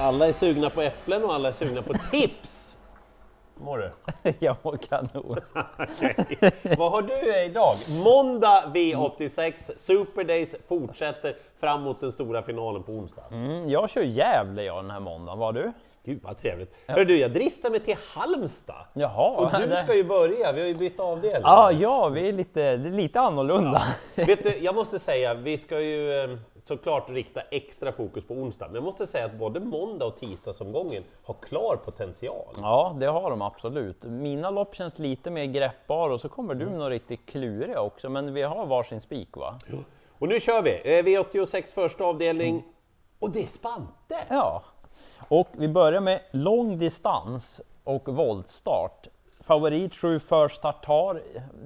Alla är sugna på äpplen och alla är sugna på tips! Mår du? Jag mår kanon. Okej. Vad har du idag? Måndag V86, Super Days fortsätter fram mot den stora finalen på onsdag. Mm, jag kör Gävle jag den här måndagen, var du? Gud vad trevligt! Hör du, jag dristar mig till Halmstad! Jaha. Och du det- ska ju börja, vi har ju bytt avdelning. Ja, ja, vi är lite, lite annorlunda. Vet du, jag måste säga, vi ska ju eh, såklart rikta extra fokus på onsdag, men jag måste säga att både måndag och tisdagsomgången har klar potential. Ja, det har de absolut. Mina lopp känns lite mer greppbara och så kommer du med några riktigt kluriga också, men vi har varsin spik va? Och nu kör vi! Eh, V86 första avdelning, och det är Spante! Ja. Och vi börjar med lång distans och voltstart. Favorit 7 First Tartar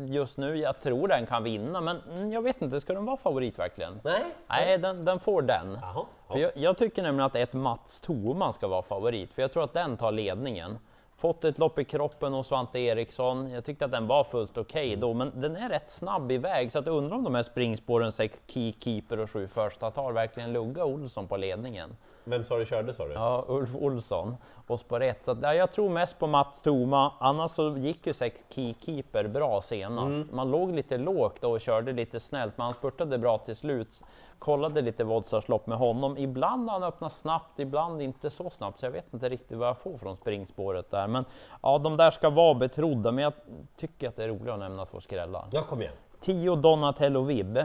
just nu, jag tror den kan vinna, men mm, jag vet inte, ska den vara favorit verkligen? Nej? Nej, den, den får den. Jaha. För jag, jag tycker nämligen att ett Mats Thorman ska vara favorit, för jag tror att den tar ledningen. Fått ett lopp i kroppen hos Svante Eriksson. Jag tyckte att den var fullt okej då, men den är rätt snabb iväg så att jag undrar om de här springspåren 6 Keykeeper och 7 första tar verkligen lugga Olsson på ledningen. Vem sa du körde sa du? Ja, Ulf Olsson och spår 1. Så ja, jag tror mest på Mats Thoma. Annars så gick ju 6 Keykeeper bra senast. Man låg lite lågt då och körde lite snällt, men han spurtade bra till slut. Kollade lite voltstarslopp med honom. Ibland har han öppnat snabbt, ibland inte så snabbt, så jag vet inte riktigt vad jag får från springspåret där. Men ja, de där ska vara betrodda, men jag tycker att det är roligt att nämna två skrällar. Ja, kom igen! 10 Donatello Vib.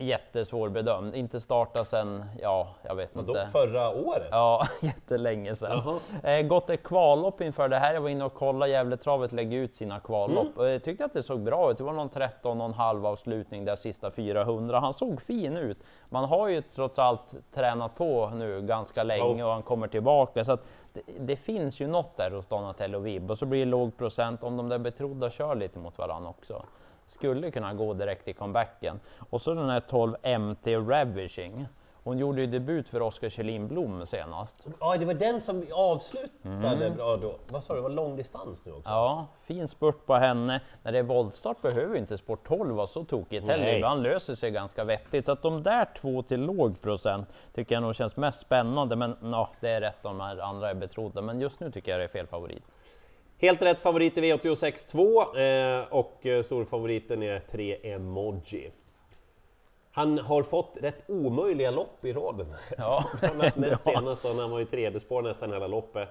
Jättesvårbedömd, inte startat sen, ja, jag vet Då inte. förra året? Ja, jättelänge sedan. Eh, gått ett kvallopp inför det här. Jag var inne och kollade Gävletravet lägga ut sina kvallopp. Mm. Jag tyckte att det såg bra ut. Det var någon 13 och en halv avslutning där sista 400. Han såg fin ut. Man har ju trots allt tränat på nu ganska länge och han kommer tillbaka. Så det, det finns ju något där hos Donatello Vib och så blir det låg procent om de där betrodda kör lite mot varandra också. Skulle kunna gå direkt i comebacken. Och så den här 12 MT Ravishing. Hon gjorde ju debut för Oskar Kjellin Blom senast. Ja, det var den som avslutade bra då. Vad sa du, det var långdistans nu också? Ja, fin spurt på henne. När det är voltstart behöver inte sport 12 vara så tokigt heller. Ibland löser sig ganska vettigt. Så att de där två till låg procent tycker jag nog känns mest spännande. Men ja, det är rätt om de här andra är betrodda. Men just nu tycker jag det är fel favorit. Helt rätt favorit i V86 2 eh, och eh, storfavoriten är 3 Emoji. Han har fått rätt omöjliga lopp i raden. Ja, Näst senast då när han var i tredje spår nästan hela loppet.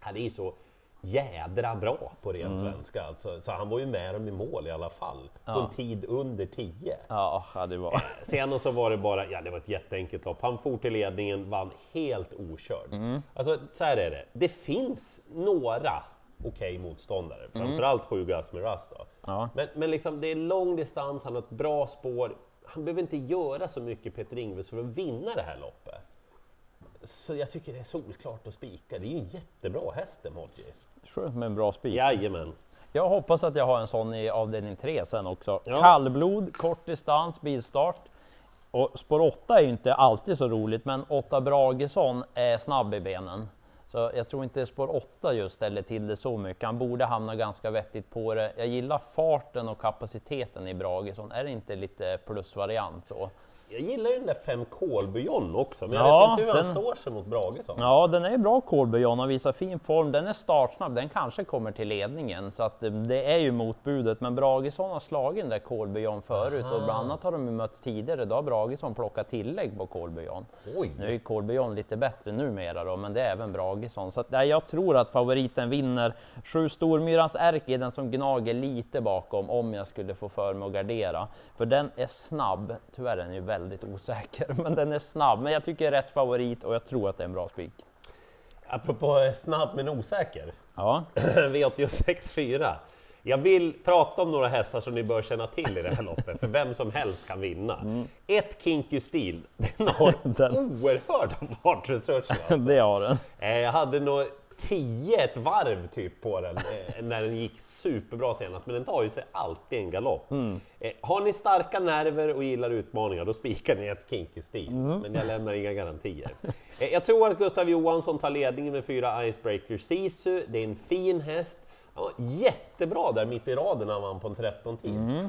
Han är ju så jädra bra på ren Mm. svenska alltså. Så han var ju med dem i mål i alla fall. På en tid under 10. Ja, ja, det var... Senast så var det bara, ja det var ett jätteenkelt lopp. Han for till ledningen, vann helt okörd. Alltså så här är det, det finns några okej motståndare, framförallt sju Gus Miraz då. Ja. Men, men liksom, det är lång distans, han har ett bra spår. Han behöver inte göra så mycket Peter Ingves för att vinna det här loppet. Så jag tycker det är solklart att spika. Det är ju en jättebra häst Emoji. Skönt med en bra spik. Jajamän. Jag hoppas att jag har en sån i avdelning 3 sen också. Ja. Kallblod, kort distans, bilstart. Och spår 8 är ju inte alltid så roligt, men 8 Bragesson är snabb i benen. Så jag tror inte spår 8 just ställer till det så mycket. Han borde hamna ganska vettigt på det. Jag gillar farten och kapaciteten i Bragesson. Är det inte lite plusvariant så? Jag gillar ju den där fem kolbujon också, men Ja, jag vet inte hur han den- står sig mot Bragesson. Ja, den är bra Kolby John och visar fin form. Den är startsnabb, den kanske kommer till ledningen så att eh, det är ju motbudet. Men Bragesson har slagit den där Kolby John förut och bland annat har de mötts tidigare. Då har Bragesson plockat tillägg på. Oj! Nu är John lite bättre numera då, men det är även Bragesson. Så att, nej, jag tror att favoriten vinner. Sju Stormyrans Erk är den som gnager lite bakom om jag skulle få för mig att gardera. För den är snabb. Tyvärr är den ju väldigt osäker, men den är snabb. Men jag tycker det är rätt favorit och jag tror att det är en bra spik. Apropå snabb men osäker. Ja, V86 4. Jag vill prata om några hästar som ni bör känna till i det här loppet, för vem som helst kan vinna. Ett Kinky Steel, den har Den- oerhörda fartresurser. Alltså. det har den. Eh, Jag hade nog 10 ett varv typ på den eh, när den gick superbra senast, men den tar ju sig alltid en galopp. Eh, Har ni starka nerver och gillar utmaningar, då spikar ni ett Kinky Steel, men jag lämnar inga garantier. Eh, Jag tror att Gustav Johansson tar ledningen med fyra Icebreaker Sisu, det är en fin häst. Han var jättebra där mitt i raden när han vann på en 13 tid.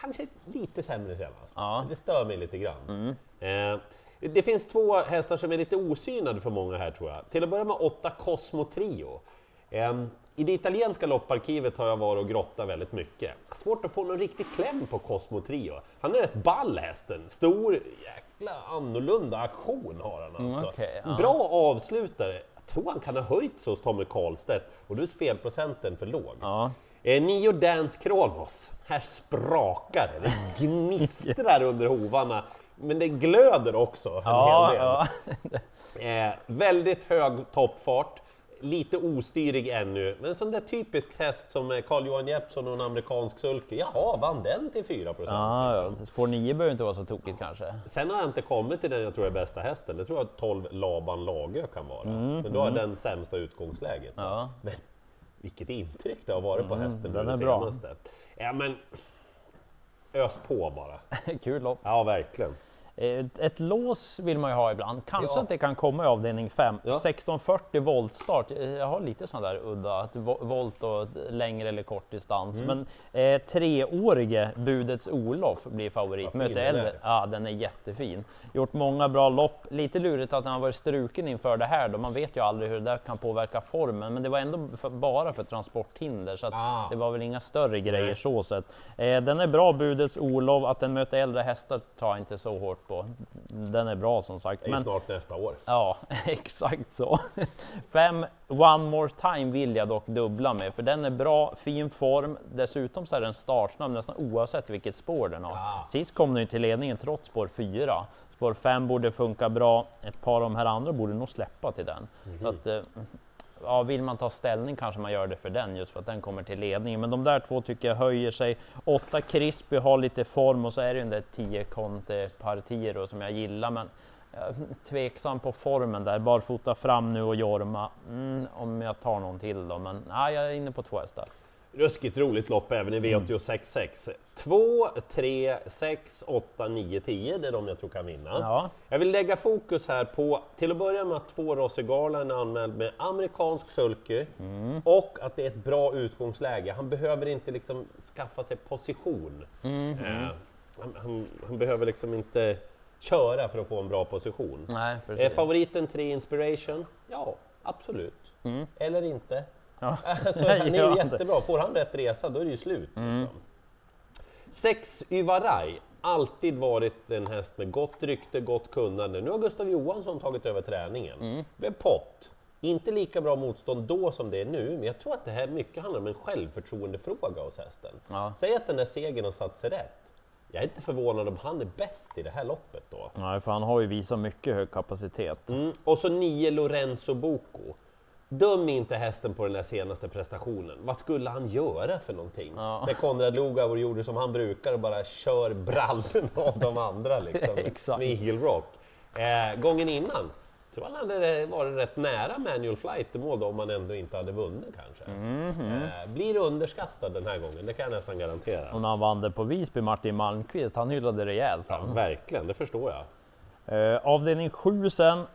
Kanske lite sämre senast. Ja. Det stör mig lite grann. Eh, Det finns två hästar som är lite osynade för många här tror jag. Till att börja med 8 Cosmo Trio. Ehm, I det italienska lopparkivet har jag varit och grottat väldigt mycket. Svårt att få någon riktig kläm på Cosmo Trio. Han är rätt ball hästen, stor, jäkla annorlunda aktion har han alltså. Mm, okej, ja. Bra avslutare. Jag tror han kan ha höjts hos Tommy Karlstedt och då är spelprocenten för låg. Ja. Eh, nio Dance Kronos. Här sprakar det, det gnistrar under hovarna. Men det glöder också en Ja, hel del. ja. Eh, väldigt hög toppfart, lite ostyrig ännu, men sån där typisk häst som eh, Carl-Johan Jeppsson och en amerikansk sulky. Jaha, vann den till 4 procent? Ja, ja. Spår 9 behöver inte vara så tokigt kanske. Sen har jag inte kommit till den jag tror är bästa hästen. Det tror jag 12 Laban Lagö kan vara. Mm, men då har den sämsta utgångsläget. Ja. Men vilket intryck det har varit på hästen Mm, den är det bra. senaste. Ja, men ös på bara. Kul lopp. Ja, verkligen. Ett, ett lås vill man ju ha ibland. Kanske Ja. att det kan komma i avdelning 5. Ja. 1640 voltstart. Eh, Jag har lite sån där udda, att vo- volt och längre eller kort distans. Mm. Men eh, treårige Budets Olof blir favorit. Möter äldre. Ja, den är jättefin. Gjort många bra lopp. Lite lurigt att han varit struken inför det här då. Man vet ju aldrig hur det där kan påverka formen. Men det var ändå för, bara för transporthinder. Så Ah. det var väl inga större grejer Nej. så sett. Eh, den är bra Budets Olof. Att den möter äldre hästar tar inte så hårt på. Den är bra som sagt. Det är ju Men snart nästa år. ja, exakt så. Fem One More Time vill jag dock dubbla med, för den är bra, fin form. Dessutom så är den startsnabb nästan oavsett vilket spår den har. Ah. Sist kom den ju till ledningen trots spår 4. Spår 5 borde funka bra. Ett par av de här andra borde nog släppa till den. Så att, eh, ja, vill man ta ställning kanske man gör det för den just för att den kommer till ledningen. Men de där två tycker jag höjer sig. Åtta Crispy har lite form och så är det ju den där 10 Conte Partiro som jag gillar. Men tveksam på formen där. Barfota fram nu och Jorma. Mm, om jag tar någon till då. Men nej, jag är inne på två hästar. Ruskigt roligt lopp även i V86.6. 2, 3, 6, 8, 9, 10. Det är de jag tror kan vinna. Ja. Jag vill lägga fokus här på, till att börja med att två Rossi Garland är anmäld med amerikansk sulky Mm. och att det är ett bra utgångsläge. Han behöver inte liksom skaffa sig position. Mm. Eh, han, han, han behöver liksom inte köra för att få en bra position. Nej, precis. favoriten 3 Inspiration? Ja, absolut. Mm. Eller inte. Ja. Alltså, han är ju Mm. jättebra. Får han rätt resa, då är det ju slut. Liksom. Sex Yvarai, alltid varit en häst med gott rykte, gott kunnande. Nu har Gustav Johansson tagit över träningen. Mm. Det blev pott. Inte lika bra motstånd då som det är nu, men jag tror att det här mycket handlar om en självförtroendefråga hos hästen. Ja. Säg att den där segern har satt sig rätt. Jag är inte förvånad om han är bäst i det här loppet då. Nej, för han har ju visat mycket hög kapacitet. Mm. Och så nio Lorenzo Bocco. Döm inte hästen på den där senaste prestationen. Vad skulle han göra för någonting? Ja. När Konrad Lugauer gjorde som han brukar och bara kör brallen av de andra liksom, med Eagle Rock. Eh, gången innan tror han hade varit rätt nära Manual Flight i mål då, om han ändå inte hade vunnit kanske. Mhm. Eh, blir underskattad den här gången, det kan jag nästan garantera. Och när han vann det på Visby, Martin Malmqvist, han hyllade rejält. Ja, verkligen, det förstår jag. Eh, avdelning 7 sen,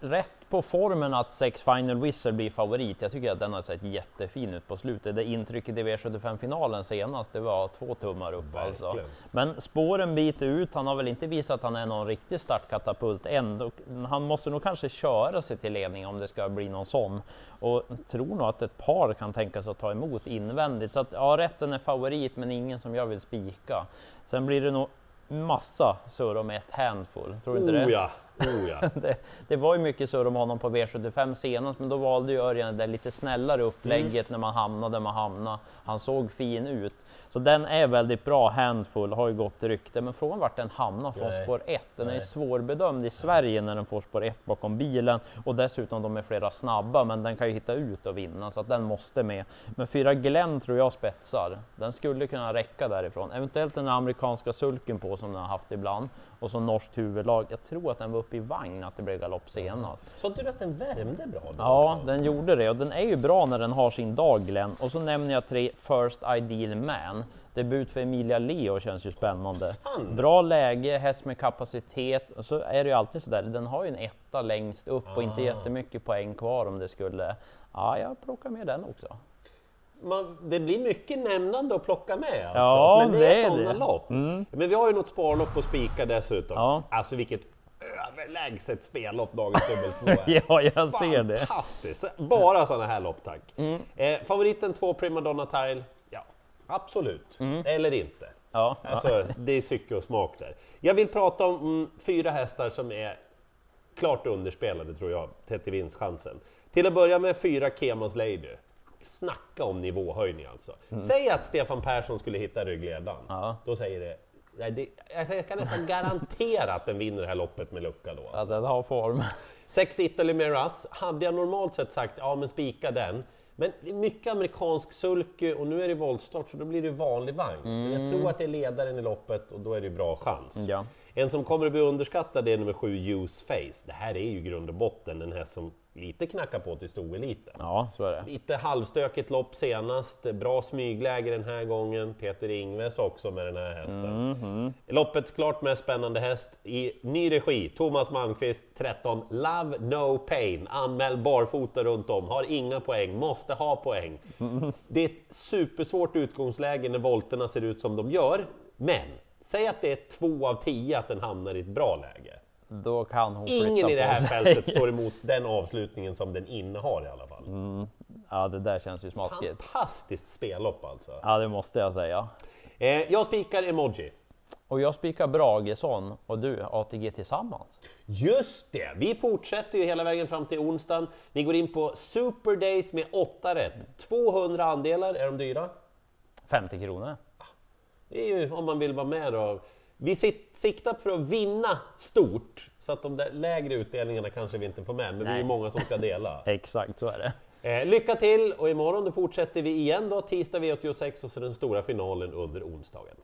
rätt på formen att Sex Final Whistle blir favorit. Jag tycker att den har sett jättefin ut på slutet. Det intrycket i V75-finalen senast, det var två tummar upp alltså. Verkligen. Men spåren biter ut, han har väl inte visat att han är någon riktig startkatapult än. Han måste nog kanske köra sig till ledning om det ska bli någon sån. Och tror nog att ett par kan tänka sig att ta emot invändigt. Så att ja, rätten är favorit, men ingen som jag vill spika. Sen blir det nog massa surr om ett handfull, tror du inte det? Oh ja, oh ja. det, det var ju mycket surr om honom på V75 senast, men då valde ju Örjan det lite snällare upplägget när man hamnade där man hamnade. Han såg fin ut. Så den är väldigt bra, handfull, har ju gott rykte. Men frågan vart den hamnar från Nej. spår 1. Den är Nej. svårbedömd i Sverige när den får spår 1 bakom bilen. Och dessutom de är flera snabba, men den kan ju hitta ut och vinna, så att den måste med. Men fyra Glenn tror jag spetsar. Den skulle kunna räcka därifrån. Eventuellt den amerikanska sulken på som den har haft ibland. Och så norskt huvudlag. Jag tror att den var uppe i vagn, att det blev galopp senast. Så inte du att den värmde bra Ja, också? den gjorde det och den är ju bra när den har sin dag Glenn. Och så nämner jag tre First Ideal Man. Debut för Emilia Leo känns ju spännande. Sant. Bra läge, häst med kapacitet. Och så är det ju alltid sådär, den har ju en etta längst upp och inte Ah. jättemycket poäng kvar om det skulle... Ja, jag plockar med den också. Man, det blir mycket nämnande att plocka med alltså. Ja, men det, det är är sådana lopp. Mm. Men vi har ju något sparlopp att spika dessutom. Ja. Alltså vilket överlägset spellopp dagens dubbel två. ja, jag ser det. Fantastiskt! Bara sådana här lopp tack. Eh, favoriten två Primadonna Tile? Absolut. Eller inte. Ja, Alltså, det är tycke och smak där. Jag vill prata om mm, fyra hästar som är klart underspelade tror jag, i vinstchansen. Till att börja med fyra Kemans Lady. Snacka om nivåhöjning alltså. Säg att Stefan Persson skulle hitta ryggledaren. Ja. Då säger det, nej, det... Jag kan nästan garantera att den vinner det här loppet med lucka då. ja, den har form. Sex Italy Miras hade jag normalt sett sagt, ja men spika den. Men mycket amerikansk sulky och nu är det voltstart så då blir det vanlig vagn. Men jag tror att det är ledaren i loppet och då är det bra chans. Ja. En som kommer att bli underskattad är nummer sju, Use Face. Det här är ju grund och botten den här som lite knackar på till stoeliten. ja, så är det. Lite halvstökigt lopp senast, bra smygläge den här gången. Peter Ingves också med den här hästen. Loppets klart mest spännande häst i ny regi, Thomas Malmqvist 13, Love No Pain, anmäl barfota runt om, har inga poäng, måste ha poäng. Det är ett supersvårt utgångsläge när volterna ser ut som de gör, men säg att det är två av tio att den hamnar i ett bra läge. Då kan hon Ingen i det här sig. fältet står emot den avslutningen som den innehar i alla fall. Ja, det där känns ju smaskigt. Fantastiskt spellopp alltså. Ja, det måste jag säga. Eh, jag spikar emoji. Och jag spikar Bragesson och du ATG tillsammans. Just det! Vi fortsätter ju hela vägen fram till onsdagen. Ni går in på Super Days med 8 rätt. 200 andelar, är de dyra? 50 kronor. Det är ju om man vill vara med då. Vi siktar för att vinna stort, så att de där lägre utdelningarna kanske vi inte får med, men vi är Nej. många som ska dela. Exakt, så är det. Eh, lycka till och imorgon då fortsätter vi igen då, tisdag V86 och så den stora finalen under onsdagen.